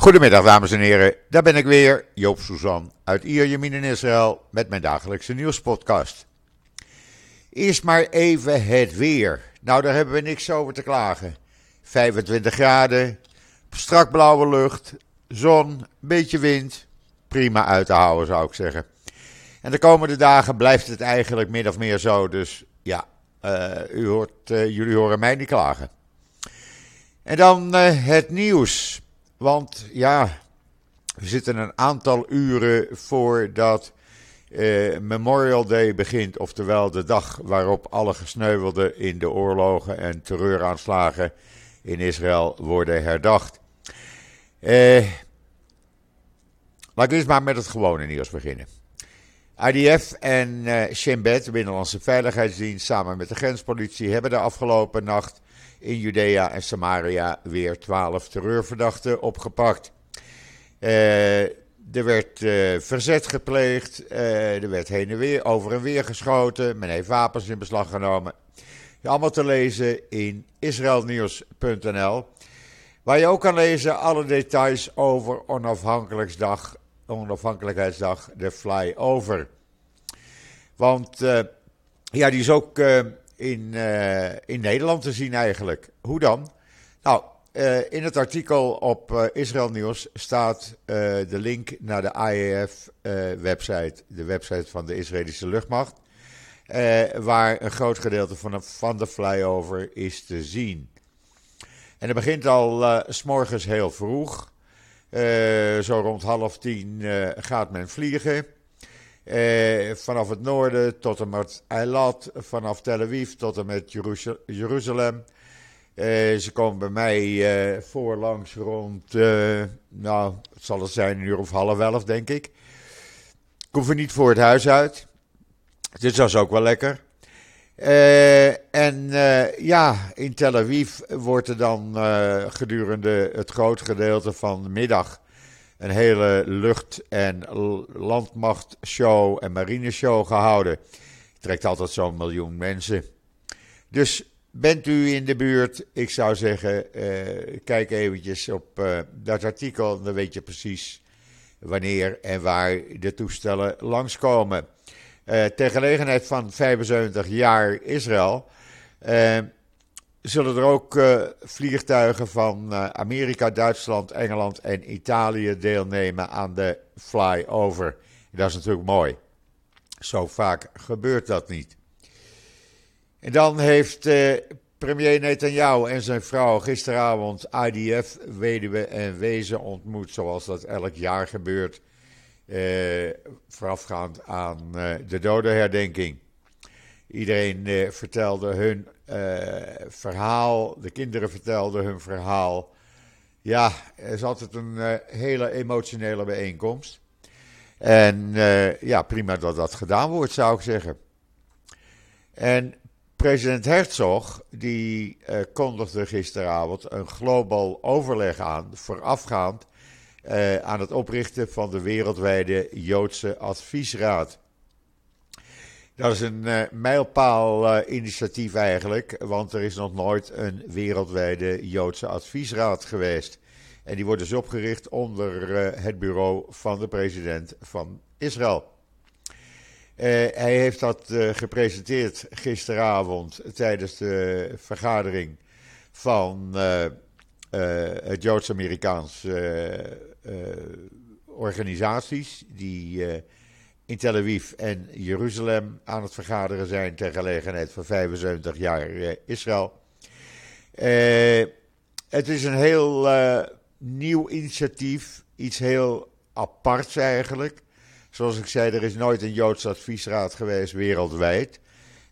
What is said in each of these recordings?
Goedemiddag dames en heren, daar ben ik weer, Joop Suzan uit Ierjemien in Israël met mijn dagelijkse nieuwspodcast. Eerst maar even het weer. Nou, daar hebben we niks over te klagen. 25 graden, strak blauwe lucht, zon, beetje wind. Prima uit te houden zou ik zeggen. En de komende dagen blijft het eigenlijk min of meer zo, dus ja, uh, u hoort, uh, jullie horen mij niet klagen. En dan uh, het nieuws. Want ja, we zitten een aantal uren voordat uh, Memorial Day begint. Oftewel de dag waarop alle gesneuvelden in de oorlogen en terreuraanslagen in Israël worden herdacht. Uh, laat ik maar met het gewone nieuws beginnen. IDF en uh, Shin Bet, de Binnenlandse Veiligheidsdienst, samen met de grenspolitie, hebben de afgelopen nacht in Judea en Samaria weer twaalf terreurverdachten opgepakt. Uh, er werd uh, verzet gepleegd, uh, er werd heen en weer, over en weer geschoten, men heeft wapens in beslag genomen. Allemaal te lezen in israelnieuws.nl, waar je ook kan lezen alle details over onafhankelijkheidsdag, onafhankelijkheidsdag de flyover. Want ja, die is ook in, uh, in Nederland te zien eigenlijk. Hoe dan? Nou, uh, in het artikel op uh, Israël Nieuws staat de link naar de IAF-website, de website van de Israëlische luchtmacht, waar een groot gedeelte van de, van de flyover is te zien. En het begint al s morgens heel vroeg. zo rond half tien gaat men vliegen. Eh, vanaf het noorden tot en met Eilat, vanaf Tel Aviv tot en met Jeruzalem. Eh, ze komen bij mij eh, voorlangs rond, eh, nou, het zal het zijn een uur of half elf, denk ik. Ik hoef er niet voor het huis uit. Dus dat is ook wel lekker. Uh, en uh, ja, in Tel Aviv wordt er dan gedurende het groot gedeelte van de middag een hele lucht- en landmachtshow en marineshow gehouden. Trekt altijd zo'n miljoen mensen. Dus bent u in de buurt, ik zou zeggen, uh, kijk eventjes op uh, dat artikel. Dan weet je precies wanneer en waar de toestellen langskomen. Uh, ter gelegenheid van 75 jaar Israël zullen er ook uh, vliegtuigen van uh, Amerika, Duitsland, Engeland en Italië deelnemen aan de flyover. Dat is natuurlijk mooi. Zo vaak gebeurt dat niet. En dan heeft uh, premier Netanyahu en zijn vrouw gisteravond IDF, weduwe en wezen ontmoet, zoals dat elk jaar gebeurt, voorafgaand aan de dodenherdenking. Iedereen vertelde hun uh, verhaal. De kinderen vertelden hun verhaal. Ja, het is altijd een uh, hele emotionele bijeenkomst. En ja, prima dat dat gedaan wordt, zou ik zeggen. En president Herzog, die kondigde gisteravond een globaal overleg aan, voorafgaand aan het oprichten van de wereldwijde Joodse Adviesraad. Dat is een uh, mijlpaal uh, initiatief eigenlijk, want er is nog nooit een wereldwijde Joodse adviesraad geweest. En die wordt dus opgericht onder uh, het bureau van de president van Israël. hij heeft dat gepresenteerd gisteravond tijdens de vergadering van het Joods-Amerikaans organisaties die in Tel Aviv en Jeruzalem aan het vergaderen zijn ter gelegenheid van 75 jaar eh, Israël. Uh, het is een heel uh, nieuw initiatief, iets heel aparts eigenlijk. Zoals ik zei, er is nooit een Joods adviesraad geweest wereldwijd.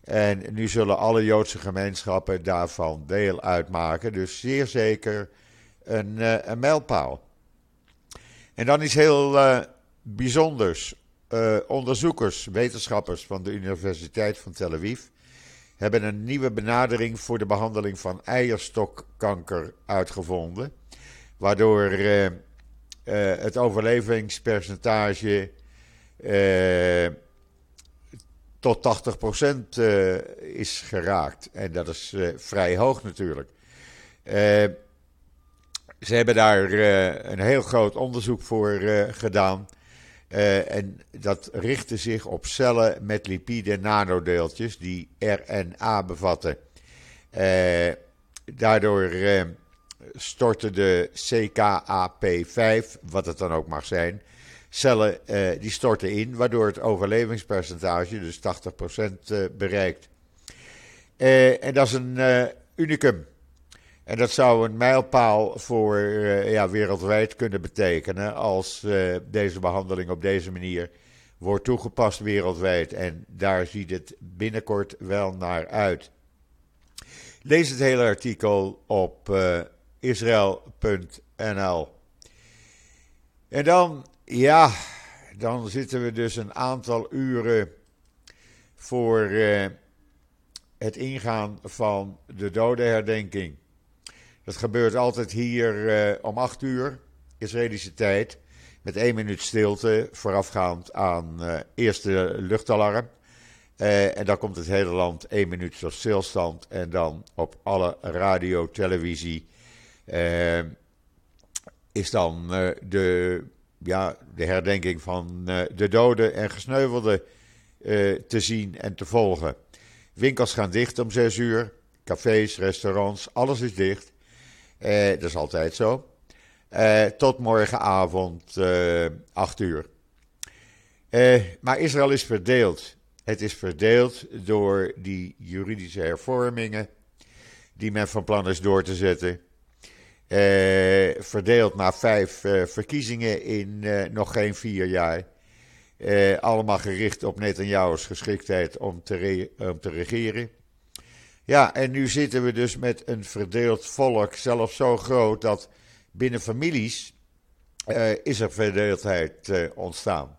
En nu zullen alle Joodse gemeenschappen daarvan deel uitmaken. Dus zeer zeker een, een mijlpaal. En dan is heel bijzonders uh, onderzoekers, wetenschappers van de Universiteit van Tel Aviv hebben een nieuwe benadering voor de behandeling van eierstokkanker uitgevonden. Waardoor uh, uh, het overlevingspercentage tot 80% is geraakt. En dat is vrij hoog natuurlijk. Ze hebben daar een heel groot onderzoek voor gedaan. En dat richtte zich op cellen met lipide nanodeeltjes die RNA bevatten. daardoor stortte de CKAP5, wat het dan ook mag zijn, cellen die storten in, waardoor het overlevingspercentage, dus 80%, uh, bereikt. En dat is een unicum. En dat zou een mijlpaal voor ja, wereldwijd kunnen betekenen als deze behandeling op deze manier wordt toegepast wereldwijd. En daar ziet het binnenkort wel naar uit. Lees het hele artikel op Israël.nl. En dan, ja, dan zitten we dus een aantal uren voor uh, het ingaan van de dodenherdenking. Dat gebeurt altijd hier uh, om 8 uur, Israëlische tijd, met één minuut stilte voorafgaand aan uh, eerste luchtalarm. en dan komt het hele land één minuut tot stilstand en dan op alle radio, televisie is dan de, ja, de herdenking van de doden en gesneuvelden te zien en te volgen. Winkels gaan dicht om 6 uur, cafés, restaurants, alles is dicht. Dat is altijd zo. tot morgenavond 8 uur. maar Israël is verdeeld. Het is verdeeld door die juridische hervormingen die men van plan is door te zetten. Verdeeld naar vijf verkiezingen in nog geen vier jaar. allemaal gericht op Netanyahu's geschiktheid om te, om te regeren. Ja, en nu zitten we dus met een verdeeld volk, zelfs zo groot dat binnen families is er verdeeldheid ontstaan.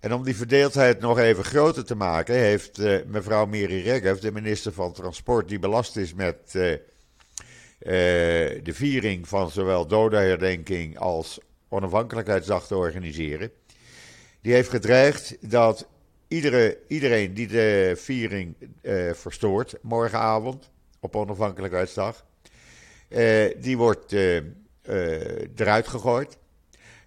En om die verdeeldheid nog even groter te maken, heeft mevrouw Miri Regev, de minister van Transport, die belast is met eh, de viering van zowel dodenherdenking als onafhankelijkheidsdag te organiseren. Die heeft gedreigd dat iedere, iedereen die de viering uh, verstoort morgenavond op onafhankelijkheidsdag, uh, die wordt eruit gegooid.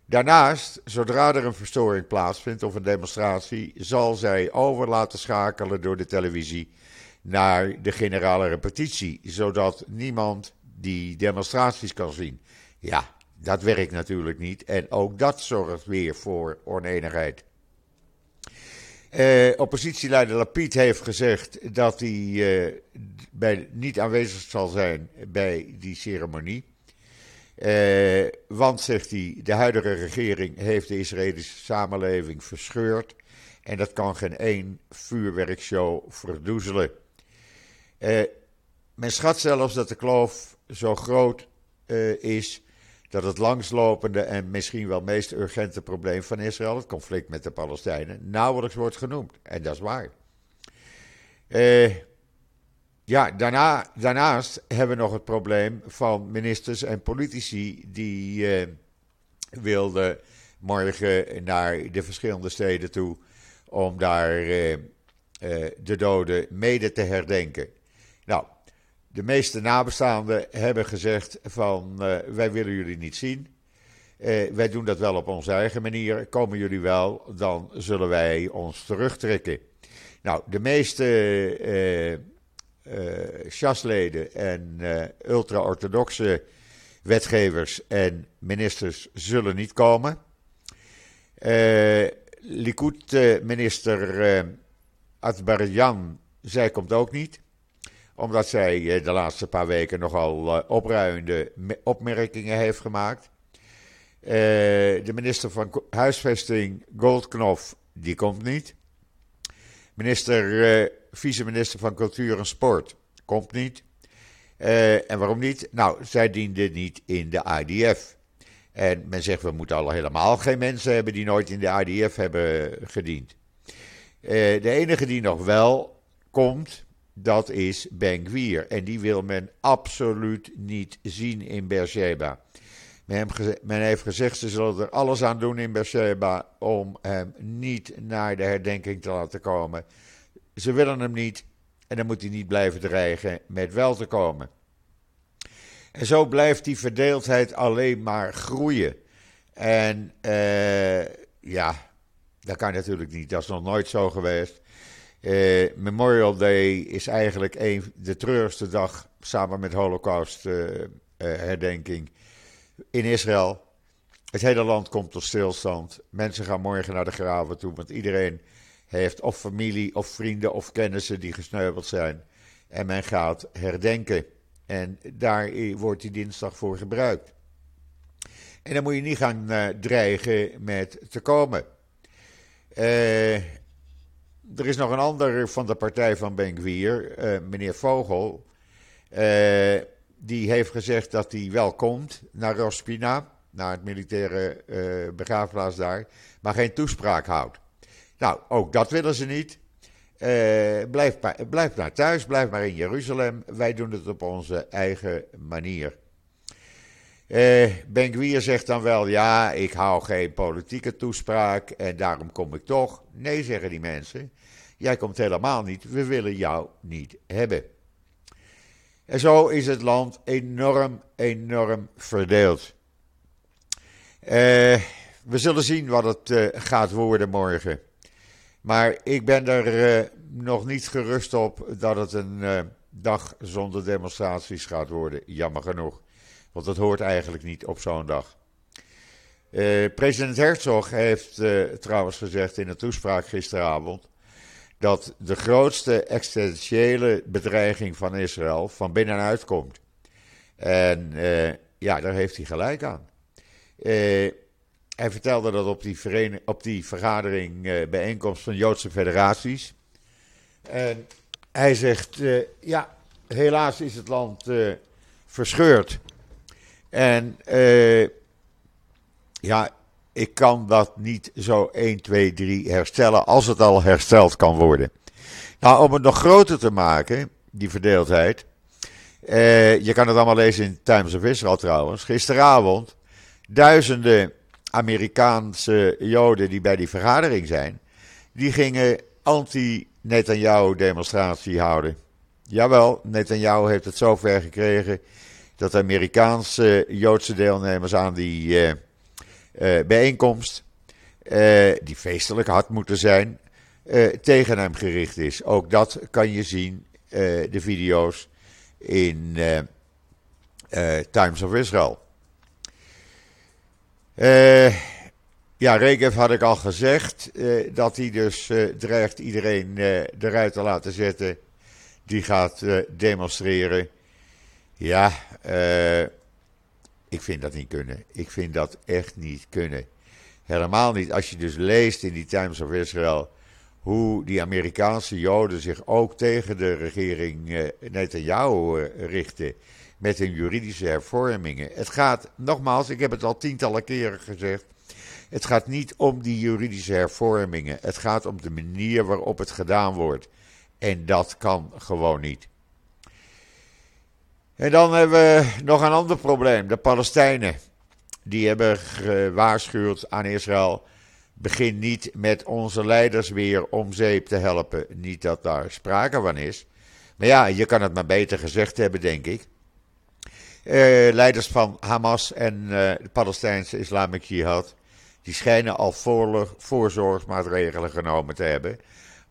Daarnaast, zodra er een verstoring plaatsvindt of een demonstratie, zal zij over laten schakelen door de televisie naar de generale repetitie, zodat niemand die demonstraties kan zien. Ja, dat werkt natuurlijk niet. En ook dat zorgt weer voor oneenigheid. Uh, oppositieleider Lapid heeft gezegd dat hij uh, bij, niet aanwezig zal zijn bij die ceremonie. Uh, want, zegt hij, de huidige regering heeft de Israëlische samenleving verscheurd. En dat kan geen één vuurwerkshow verdoezelen. men schat zelfs dat de kloof zo groot is dat het langslopende en misschien wel meest urgente probleem van Israël, het conflict met de Palestijnen, nauwelijks wordt genoemd. En dat is waar. Uh, ja, daarna, daarnaast hebben we nog het probleem van ministers en politici die uh, wilden morgen naar de verschillende steden toe om daar de doden mede te herdenken. Nou, de meeste nabestaanden hebben gezegd van uh, wij willen jullie niet zien. Uh, wij doen dat wel op onze eigen manier. Komen jullie wel, dan zullen wij ons terugtrekken. Nou, de meeste uh, en ultra-orthodoxe wetgevers en ministers zullen niet komen. Likud-minister uh, Atbarjan, zij komt ook niet omdat zij eh, de laatste paar weken nogal eh, opruiende opmerkingen heeft gemaakt. Eh, de minister van Huisvesting, Goldknof, die komt niet. Minister, vice-minister van Cultuur en Sport, komt niet. en waarom niet? Nou, zij diende niet in de IDF. En men zegt, we moeten al helemaal geen mensen hebben die nooit in de IDF hebben gediend. de enige die nog wel komt, dat is Ben Gwier. En die wil men absoluut niet zien in Beersheba. Men, men heeft gezegd, ze zullen er alles aan doen in Beersheba om hem niet naar de herdenking te laten komen. Ze willen hem niet en dan moet hij niet blijven dreigen met wel te komen. En zo blijft die verdeeldheid alleen maar groeien. En uh, ja, dat kan natuurlijk niet. Dat is nog nooit zo geweest. Uh, Memorial Day is eigenlijk een, de treurigste dag samen met Holocaust uh, herdenking in Israël. Het hele land komt tot stilstand. Mensen gaan morgen naar de graven toe, want iedereen heeft of familie of vrienden of kennissen die gesneuveld zijn. En men gaat herdenken. En daar wordt die dinsdag voor gebruikt. En dan moet je niet gaan dreigen met te komen. Uh, er is nog een ander van de partij van Benkwier, uh, meneer Vogel. die heeft gezegd dat hij wel komt naar Rospina, naar het militaire begraafplaats daar, maar geen toespraak houdt. Nou, ook dat willen ze niet. Blijf, blijf maar thuis, blijf maar in Jeruzalem. Wij doen het op onze eigen manier. Uh, zegt dan wel: ja, ik hou geen politieke toespraak en daarom kom ik toch. Nee, zeggen die mensen. Jij komt helemaal niet. We willen jou niet hebben. En zo is het land enorm, enorm verdeeld. Uh, we zullen zien wat het gaat worden morgen. Maar ik ben er uh, nog niet gerust op dat het een dag zonder demonstraties gaat worden. Jammer genoeg. Want dat hoort eigenlijk niet op zo'n dag. President Herzog heeft trouwens gezegd in een toespraak gisteravond. Dat de grootste existentiële bedreiging van Israël van binnenuit komt. En ja, daar heeft hij gelijk aan. Hij vertelde dat op die, op die vergadering, uh, bijeenkomst van Joodse federaties. En hij zegt, ja, helaas is het land verscheurd. En ja, ik kan dat niet zo 1, 2, 3 herstellen, als het al hersteld kan worden. Nou, om het nog groter te maken, die verdeeldheid. je kan het allemaal lezen in Times of Israel trouwens. Gisteravond duizenden Amerikaanse Joden die bij die vergadering zijn, die gingen anti-Netanyahu-demonstratie houden. Jawel, Netanyahu heeft het zover gekregen dat Amerikaanse Joodse deelnemers aan die uh, bijeenkomst, uh, die feestelijk had moeten zijn, tegen hem gericht is. Ook dat kan je zien, de video's in Times of Israel. Uh, ja, Regev had ik al gezegd dat hij dus dreigt iedereen eruit te laten zetten die gaat demonstreren. Ja, ik vind dat niet kunnen. Ik vind dat echt niet kunnen. Helemaal niet als je dus leest in die Times of Israel hoe die Amerikaanse Joden zich ook tegen de regering Netanyahu richten met hun juridische hervormingen. Het gaat, nogmaals, ik heb het al tientallen keren gezegd. Het gaat niet om die juridische hervormingen. Het gaat om de manier waarop het gedaan wordt. En dat kan gewoon niet. En dan hebben we nog een ander probleem. De Palestijnen. Die hebben gewaarschuwd aan Israël. Begin niet met onze leiders weer om zeep te helpen. Niet dat daar sprake van is. Maar ja, je kan het maar beter gezegd hebben, denk ik. Uh, leiders van Hamas en uh, de Palestijnse Islamic Jihad. Die schijnen al voorzorgsmaatregelen genomen te hebben.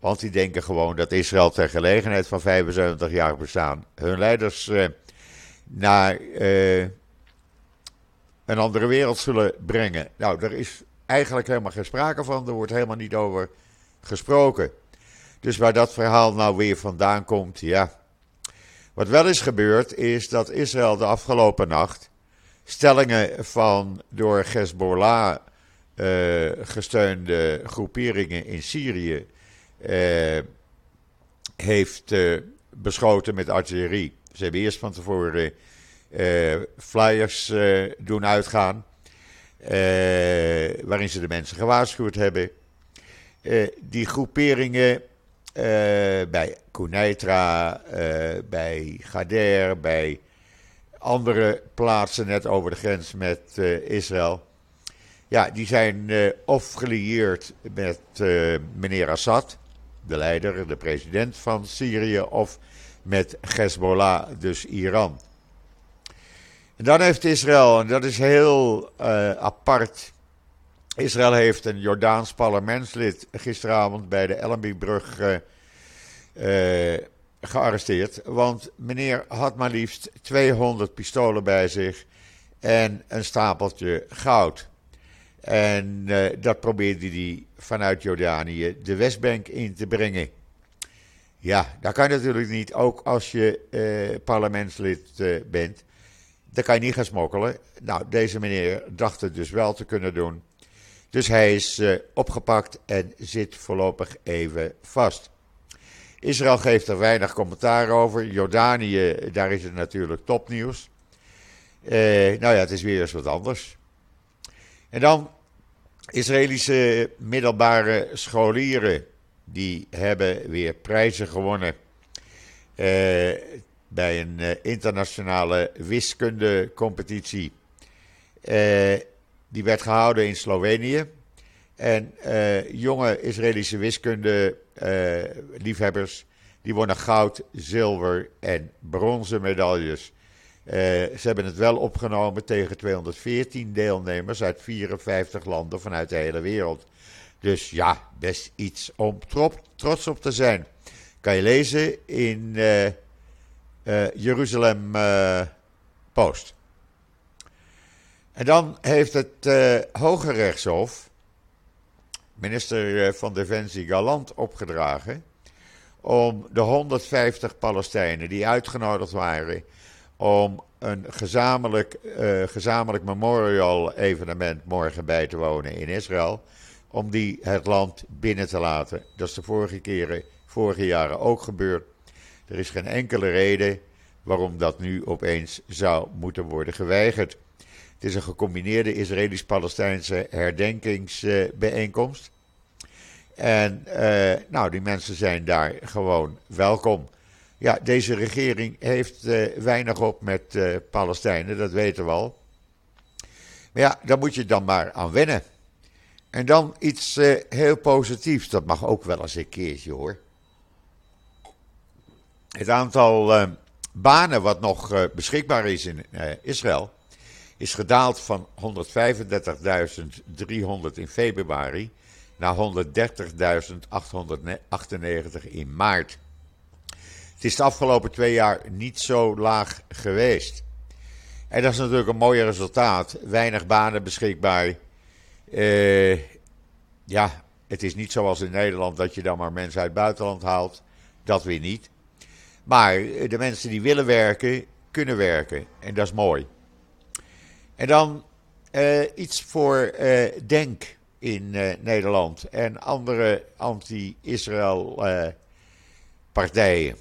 Want die denken gewoon dat Israël ter gelegenheid van 75 jaar bestaan. hun leiders uh, naar een andere wereld zullen brengen. Nou, er is eigenlijk helemaal geen sprake van. Er wordt helemaal niet over gesproken. Dus waar dat verhaal nou weer vandaan komt, ja, wat wel is gebeurd is dat Israël de afgelopen nacht stellingen van door Hezbollah uh, gesteunde groeperingen in Syrië uh, heeft beschoten met artillerie. Ze hebben eerst van tevoren flyers doen uitgaan, waarin ze de mensen gewaarschuwd hebben. die groeperingen uh, bij Kuneitra, uh, bij Gader, bij andere plaatsen net over de grens met uh, Israël. Ja, die zijn of gelieerd met meneer Assad, de leider, de president van Syrië, of met Hezbollah, dus Iran. En dan heeft Israël, en dat is heel uh, apart. Israël heeft een Jordaans parlementslid gisteravond bij de Ellenbybrug uh, uh, gearresteerd. Want meneer had maar liefst 200 pistolen bij zich en een stapeltje goud. En dat probeerde hij vanuit Jordanië de Westbank in te brengen. Ja, dat kan natuurlijk niet, ook als je uh, parlementslid uh, bent. Dan kan je niet gaan smokkelen. Nou, deze meneer dacht het dus wel te kunnen doen. Dus hij is opgepakt en zit voorlopig even vast. Israël geeft er weinig commentaar over. Jordanië, daar is het natuurlijk topnieuws. Nou ja, het is weer eens wat anders. En dan Israëlische middelbare scholieren. Die hebben weer prijzen gewonnen. Uh, bij een uh, internationale wiskundecompetitie. die werd gehouden in Slovenië. En jonge Israëlische wiskunde-liefhebbers. die wonnen goud, zilver en bronzen medailles. Ze hebben het wel opgenomen tegen 214 deelnemers uit 54 landen vanuit de hele wereld. Dus ja, best iets om trots op te zijn. Kan je lezen in uh, uh, Jeruzalem Post. En dan heeft het Hoge Rechtshof minister van Defensie Galant opgedragen om de 150 Palestijnen die uitgenodigd waren om een gezamenlijk, gezamenlijk memorial evenement morgen bij te wonen in Israël. Om die het land binnen te laten. Dat is de vorige keren, vorige jaren ook gebeurd. Er is geen enkele reden waarom dat nu opeens zou moeten worden geweigerd. Het is een gecombineerde Israëlisch-Palestijnse herdenkingsbijeenkomst. En uh, nou, die mensen zijn daar gewoon welkom. Ja, deze regering heeft uh, weinig op met uh, Palestijnen, dat weten we al. Maar ja, daar moet je dan maar aan wennen. En dan iets uh, heel positiefs, dat mag ook wel eens een keertje hoor. Het aantal banen wat nog beschikbaar is in Israëel is gedaald van 135.300 in februari naar 130.898 in maart. Het is de afgelopen twee jaar niet zo laag geweest. En dat is natuurlijk een mooi resultaat. Weinig banen beschikbaar. Uh, ja, het is niet zoals in Nederland dat je dan maar mensen uit het buitenland haalt. Dat weer niet. Maar de mensen die willen werken, kunnen werken. En dat is mooi. En dan uh, iets voor Denk in Nederland en andere anti-Israël partijen.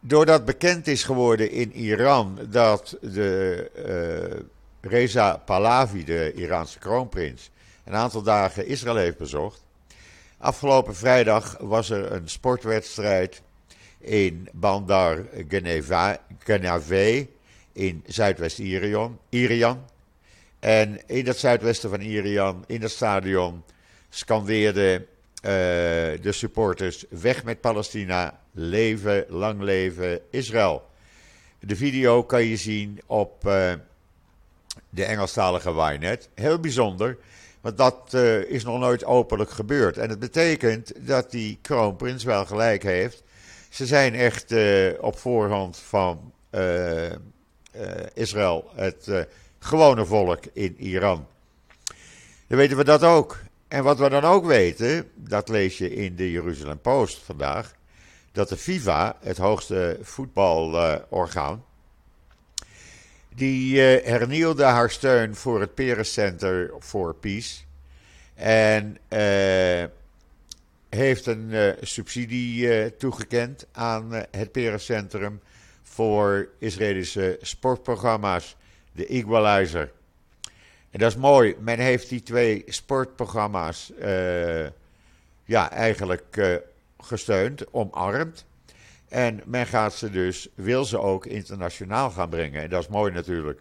Doordat bekend is geworden in Iran dat de Reza Pahlavi, de Iraanse kroonprins, een aantal dagen Israël heeft bezocht. Afgelopen vrijdag was er een sportwedstrijd in Bandar Genave in Zuidwest-Irian. Irian. En in dat zuidwesten van Irian, in dat stadion, scandeerden uh, de supporters weg met Palestina, leven, lang leven Israël. De video kan je zien op uh, de Engelstalige Ynet. Heel bijzonder, want dat uh, is nog nooit openlijk gebeurd. En het betekent dat die kroonprins wel gelijk heeft. Ze zijn echt uh, op voorhand van Israël het gewone volk in Iran. Dan weten we dat ook. En wat we dan ook weten, dat lees je in de Jeruzalem Post vandaag, dat de FIFA, het hoogste voetbalorgaan, die uh, hernieuwde haar steun voor het Peres Center for Peace. En uh, heeft een uh, subsidie toegekend aan het Peres Centrum voor Israëlische sportprogramma's, de Equalizer. En dat is mooi. Men heeft die twee sportprogramma's ja, eigenlijk gesteund, omarmd. En men gaat ze dus, wil ze ook internationaal gaan brengen. En dat is mooi natuurlijk.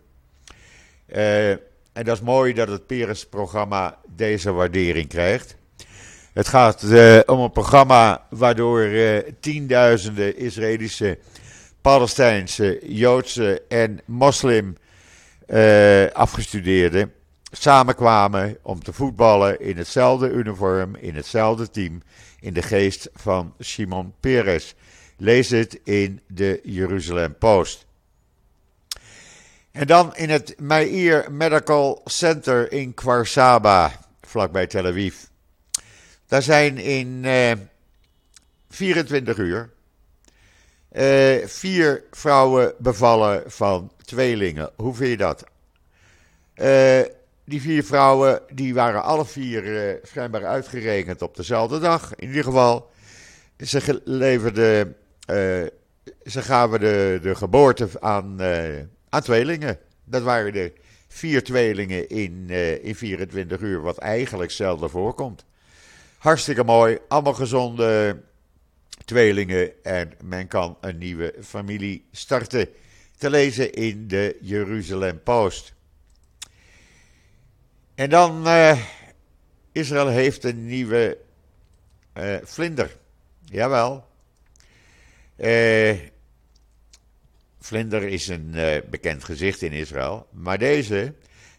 Uh, en dat is mooi dat het Peres-programma deze waardering krijgt. Het gaat om een programma waardoor tienduizenden Israëlische Palestijnse, Joodse en moslim afgestudeerden samenkwamen om te voetballen in hetzelfde uniform, in hetzelfde team, in de geest van Simon Peres. Lees het in de Jeruzalem Post. En dan in het Meir Medical Center in Kwarsaba, vlakbij Tel Aviv. Daar zijn in uh, 24 uur uh, vier vrouwen bevallen van tweelingen. Hoe vind je dat? Uh, die vier vrouwen die waren alle vier uh, schijnbaar uitgerekend op dezelfde dag. In ieder geval, ze leverden, ze gaven de, de geboorte aan, aan tweelingen. Dat waren de vier tweelingen in, in 24 uur, wat eigenlijk zelden voorkomt. Hartstikke mooi, allemaal gezonde tweelingen en men kan een nieuwe familie starten. Te lezen in de Jeruzalem Post. En dan, Israël heeft een nieuwe vlinder. Jawel. Uh, vlinder is een bekend gezicht in Israël. Maar deze,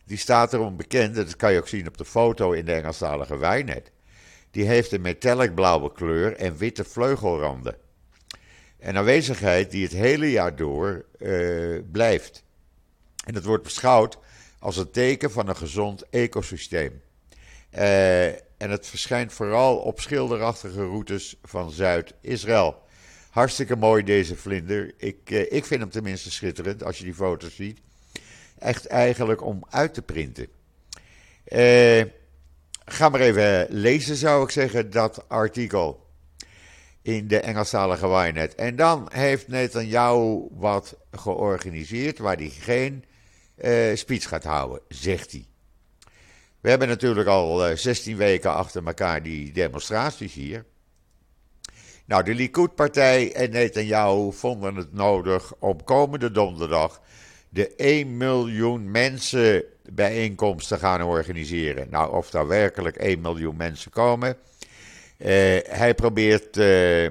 die staat erom bekend, dat kan je ook zien op de foto in de Engelstalige Wijnet die heeft een metallic blauwe kleur en witte vleugelranden. Een aanwezigheid die het hele jaar door uh, blijft. En het wordt beschouwd als een teken van een gezond ecosysteem. Uh, en het verschijnt vooral op schilderachtige routes van Zuid-Israël. Hartstikke mooi deze vlinder. Ik, uh, ik vind hem tenminste schitterend als je die foto's ziet. Echt eigenlijk om uit te printen. Eh Ga maar even lezen, zou ik zeggen, dat artikel in de Engelstalige Wynet. En dan heeft Netanyahu wat georganiseerd waar hij geen uh, speech gaat houden, zegt hij. We hebben natuurlijk al uh, eh, 16 weken achter elkaar die demonstraties hier. Nou, de Likud-partij en Netanyahu vonden het nodig om komende donderdag de 1 miljoen mensen bijeenkomsten gaan organiseren. Nou, of daar werkelijk 1 miljoen mensen komen. Uh, hij probeert, uh,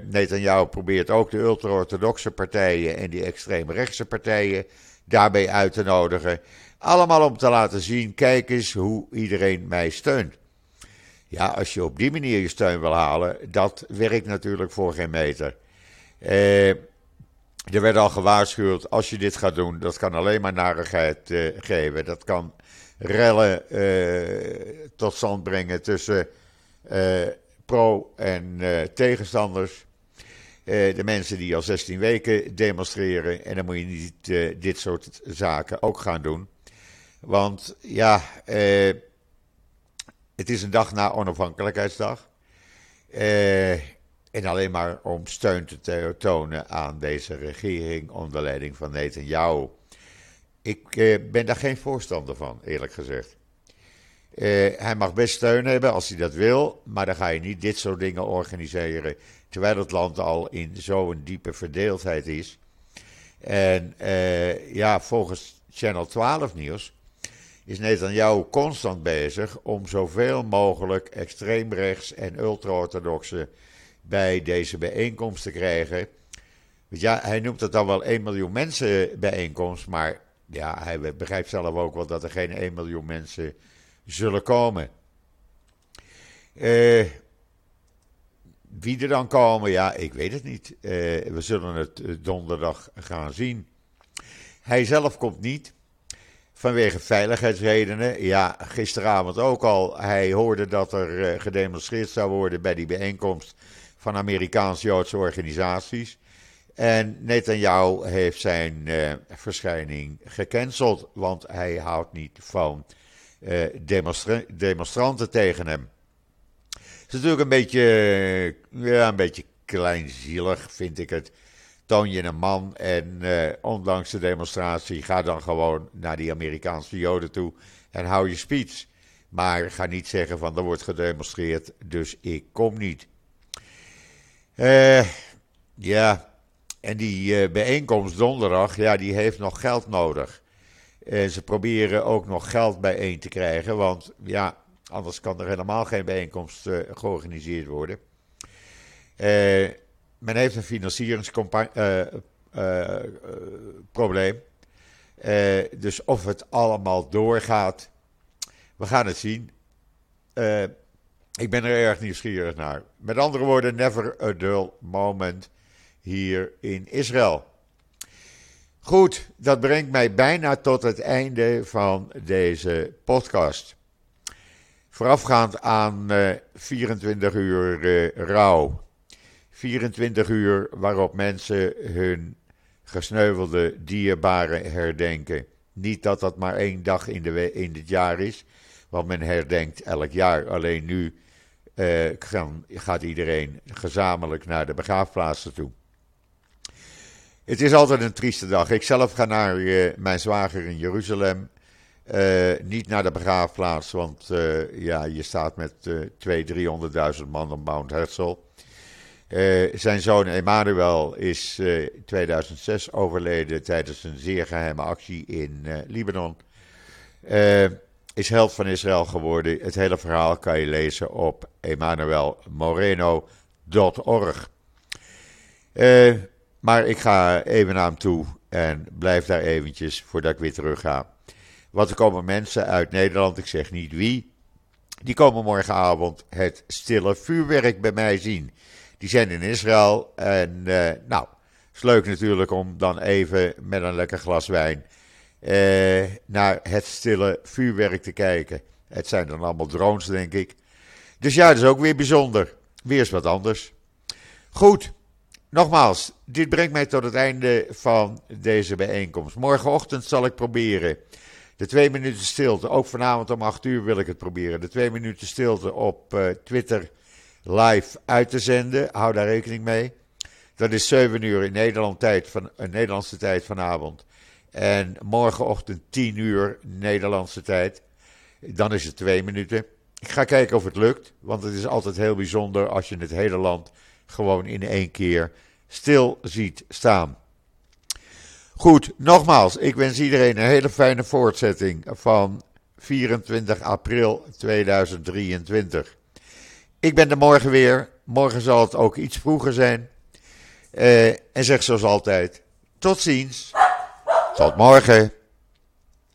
Netanyahu probeert ook de ultra-orthodoxe partijen en die extreemrechtse partijen daarbij uit te nodigen. Allemaal om te laten zien, kijk eens hoe iedereen mij steunt. Ja, als je op die manier je steun wil halen, dat werkt natuurlijk voor geen meter. Uh, er werd al gewaarschuwd, als je dit gaat doen, dat kan alleen maar narigheid uh, geven. Dat kan rellen uh, tot stand brengen tussen uh, pro- en tegenstanders. de mensen die al 16 weken demonstreren. En dan moet je niet dit soort zaken ook gaan doen. Want ja, het is een dag na onafhankelijkheidsdag. En alleen maar om steun te tonen aan deze regering onder leiding van Netanyahu. Ik eh, ben daar geen voorstander van, eerlijk gezegd. Eh, hij mag best steun hebben als hij dat wil, maar dan ga je niet dit soort dingen organiseren. Terwijl het land al in zo'n diepe verdeeldheid is. En ja, volgens Channel 12 nieuws is Netanyahu constant bezig om zoveel mogelijk extreemrechts en ultra-orthodoxe bij deze bijeenkomst te krijgen. ja, hij noemt het dan wel 1 miljoen mensen bijeenkomst, maar ja, hij begrijpt zelf ook wel dat er geen 1 miljoen mensen zullen komen. Uh, wie er dan komen, ja, ik weet het niet. Uh, we zullen het eh, donderdag gaan zien. Hij zelf komt niet. Vanwege veiligheidsredenen. Ja, gisteravond ook al. Hij hoorde dat er gedemonstreerd zou worden bij die bijeenkomst van Amerikaans-Joodse organisaties. En Netanyahu heeft zijn uh, verschijning gecanceld, want hij houdt niet van demonstra demonstranten tegen hem. Het is natuurlijk een beetje, ja, een beetje kleinzielig, vind ik het. Toon je een man en uh, ondanks de demonstratie ga dan gewoon naar die Amerikaanse Joden toe en hou je speech. Maar ga niet zeggen van er wordt gedemonstreerd, dus ik kom niet. Uh, ja, en die uh, bijeenkomst donderdag, ja, die heeft nog geld nodig. Ze proberen ook nog geld bijeen te krijgen, want ja, anders kan er helemaal geen bijeenkomst georganiseerd worden. Men heeft een financieringsprogramma probleem. dus of het allemaal doorgaat, we gaan het zien. ik ben er erg nieuwsgierig naar. Met andere woorden, never a dull moment hier in Israël. Goed, dat brengt mij bijna tot het einde van deze podcast. Voorafgaand aan 24 uur uh, rouw. 24 uur waarop mensen hun gesneuvelde dierbaren herdenken. Niet dat dat maar één dag in, de, in het jaar is, want men herdenkt elk jaar. Alleen nu uh, gaat iedereen gezamenlijk naar de begraafplaatsen toe. Het is altijd een trieste dag. Ik zelf ga naar uh, mijn zwager in Jeruzalem. Uh, niet naar de begraafplaats, want ja, je staat met uh, 200.000, 300.000 man op Mount Herzl. Zijn zoon Emmanuel is in 2006 overleden tijdens een zeer geheime actie in Libanon. is held van Israël geworden. Het hele verhaal kan je lezen op emmanuelmoreno.org. Maar ik ga even naar hem toe en blijf daar eventjes voordat ik weer terug ga. Want er komen mensen uit Nederland, ik zeg niet wie, die komen morgenavond het stille vuurwerk bij mij zien. Die zijn in Israël en uh, nou, is leuk natuurlijk om dan even met een lekker glas wijn uh, naar het stille vuurwerk te kijken. Het zijn dan allemaal drones, denk ik. Dus ja, dat is ook weer bijzonder. Weer eens wat anders. Goed. Nogmaals, dit brengt mij tot het einde van deze bijeenkomst. Morgenochtend zal ik proberen de twee minuten stilte, ook vanavond om 8 uur wil ik het proberen, de twee minuten stilte op uh, Twitter live uit te zenden. Hou daar rekening mee. Dat is 7 uur in Nederland tijd van, uh, Nederlandse tijd vanavond. En morgenochtend 10 uur Nederlandse tijd. Dan is het twee minuten. Ik ga kijken of het lukt, want het is altijd heel bijzonder als je het hele land gewoon in één keer stil ziet staan. Goed, nogmaals, ik wens iedereen een hele fijne voortzetting van 24 april 2023. Ik ben er morgen weer. Morgen zal het ook iets vroeger zijn. Uh, en zeg zoals altijd: tot ziens. Tot morgen.